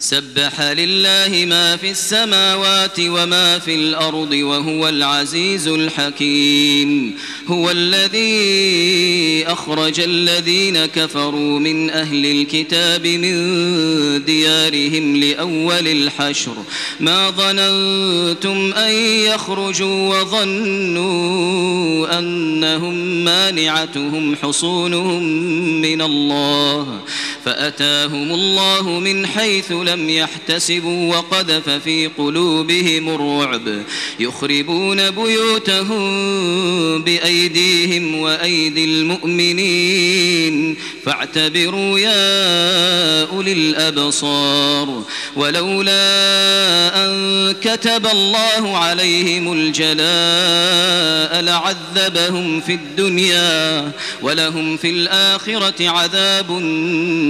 سبح لله ما في السماوات وما في الأرض وهو العزيز الحكيم. هو الذي أخرج الذين كفروا من أهل الكتاب من ديارهم لأول الحشر. ما ظننتم أن يخرجوا وظنوا أنهم مانعتهم حصونهم من الله. فأتاهم الله من حيث لم يحتسبوا وقذف في قلوبهم الرعب. يخربون بيوتهم بأيديهم وأيدي المؤمنين. فاعتبروا يا أولي الأبصار. ولولا أن كتب الله عليهم الجلاء لعذبهم في الدنيا. ولهم في الآخرة عذاب النار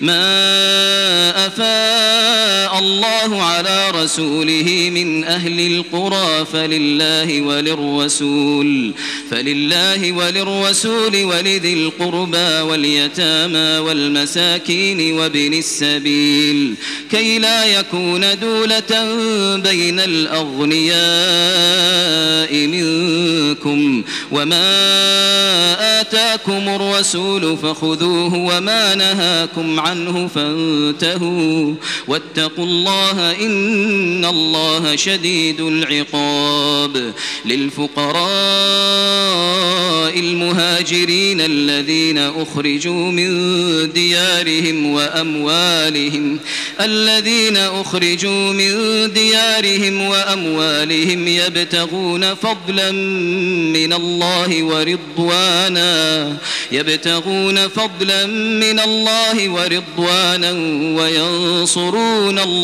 ما أفاء الله على رسوله من أهل القرى فلله وللرسول فلله وللرسول ولذي القربى واليتامى والمساكين وابن السبيل كي لا يكون دولة بين الأغنياء منكم وما آتاكم الرسول فخذوه وما نهاكم عنه فانتهوا واتقوا الله إن الله شديد العقاب للفقراء المهاجرين الذين أخرجوا من ديارهم وأموالهم الذين أخرجوا من ديارهم وأموالهم يبتغون فضلا من الله ورضوانا يبتغون فضلا من الله ورضوانا وينصرون الله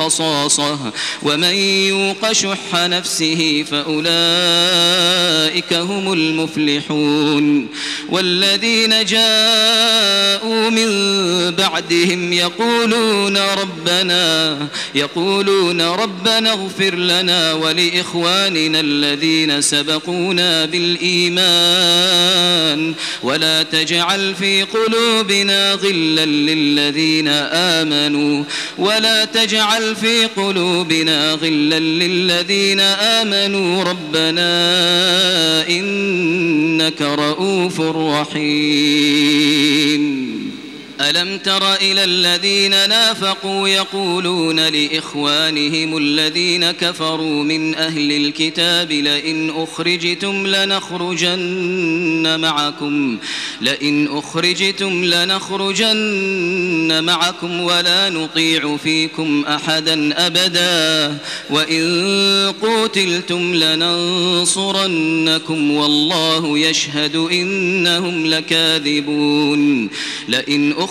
خصاصة ومن يوق شح نفسه فأولئك هم المفلحون والذين جاءوا من بعدهم يقولون ربنا يقولون ربنا اغفر لنا ولإخواننا الذين سبقونا بالإيمان ولا تجعل في قلوبنا غلا للذين آمنوا ولا تجعل في قلوبنا غلا للذين آمنوا. ربنا إنك رؤوف رحيم. ألم تر إلى الذين نافقوا يقولون لإخوانهم الذين كفروا من أهل الكتاب لئن أخرجتم لنخرجن معكم لئن أخرجتم لنخرجن معكم ولا نطيع فيكم أحدا أبدا وإن قوتلتم لننصرنكم والله يشهد إنهم لكاذبون لئن أخرجتم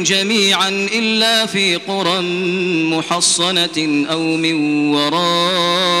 جميعا إلا في قرى محصنة أو من وراء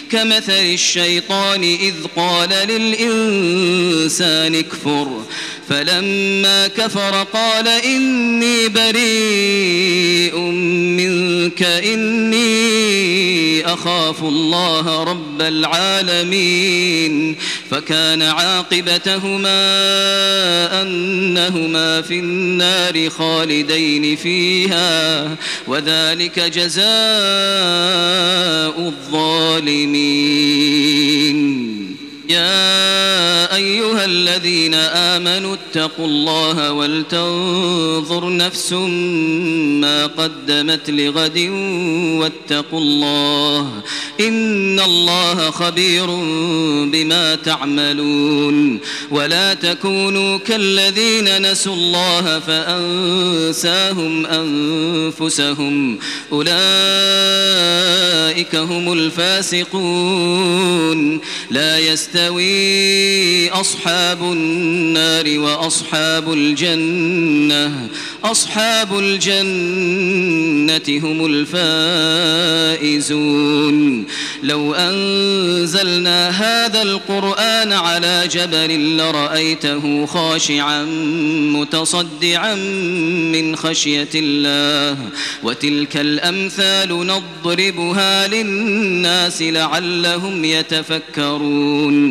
كمثل الشيطان إذ قال للإنسان اكفر فلما كفر قال إني بريء منك إني أخاف الله رب العالمين. فكان عاقبتهما أنهما في النار خالدين فيها وذلك جزاء الظالمين. يا أيها الذين آمنوا اتقوا الله ولتنظر نفس ما قدمت لغد واتقوا الله إن الله خبير بما تعملون ولا تكونوا كالذين نسوا الله فأنساهم أنفسهم أولئك هم الفاسقون لا يستوي أصحاب النار وأصحاب الجنة أصحاب الجنة هم الفائزون. لو أنزلنا هذا القرآن على جبل لرأيته خاشعا متصدعا من خشية الله وتلك الأمثال نضربها للناس لعلهم يتفكرون.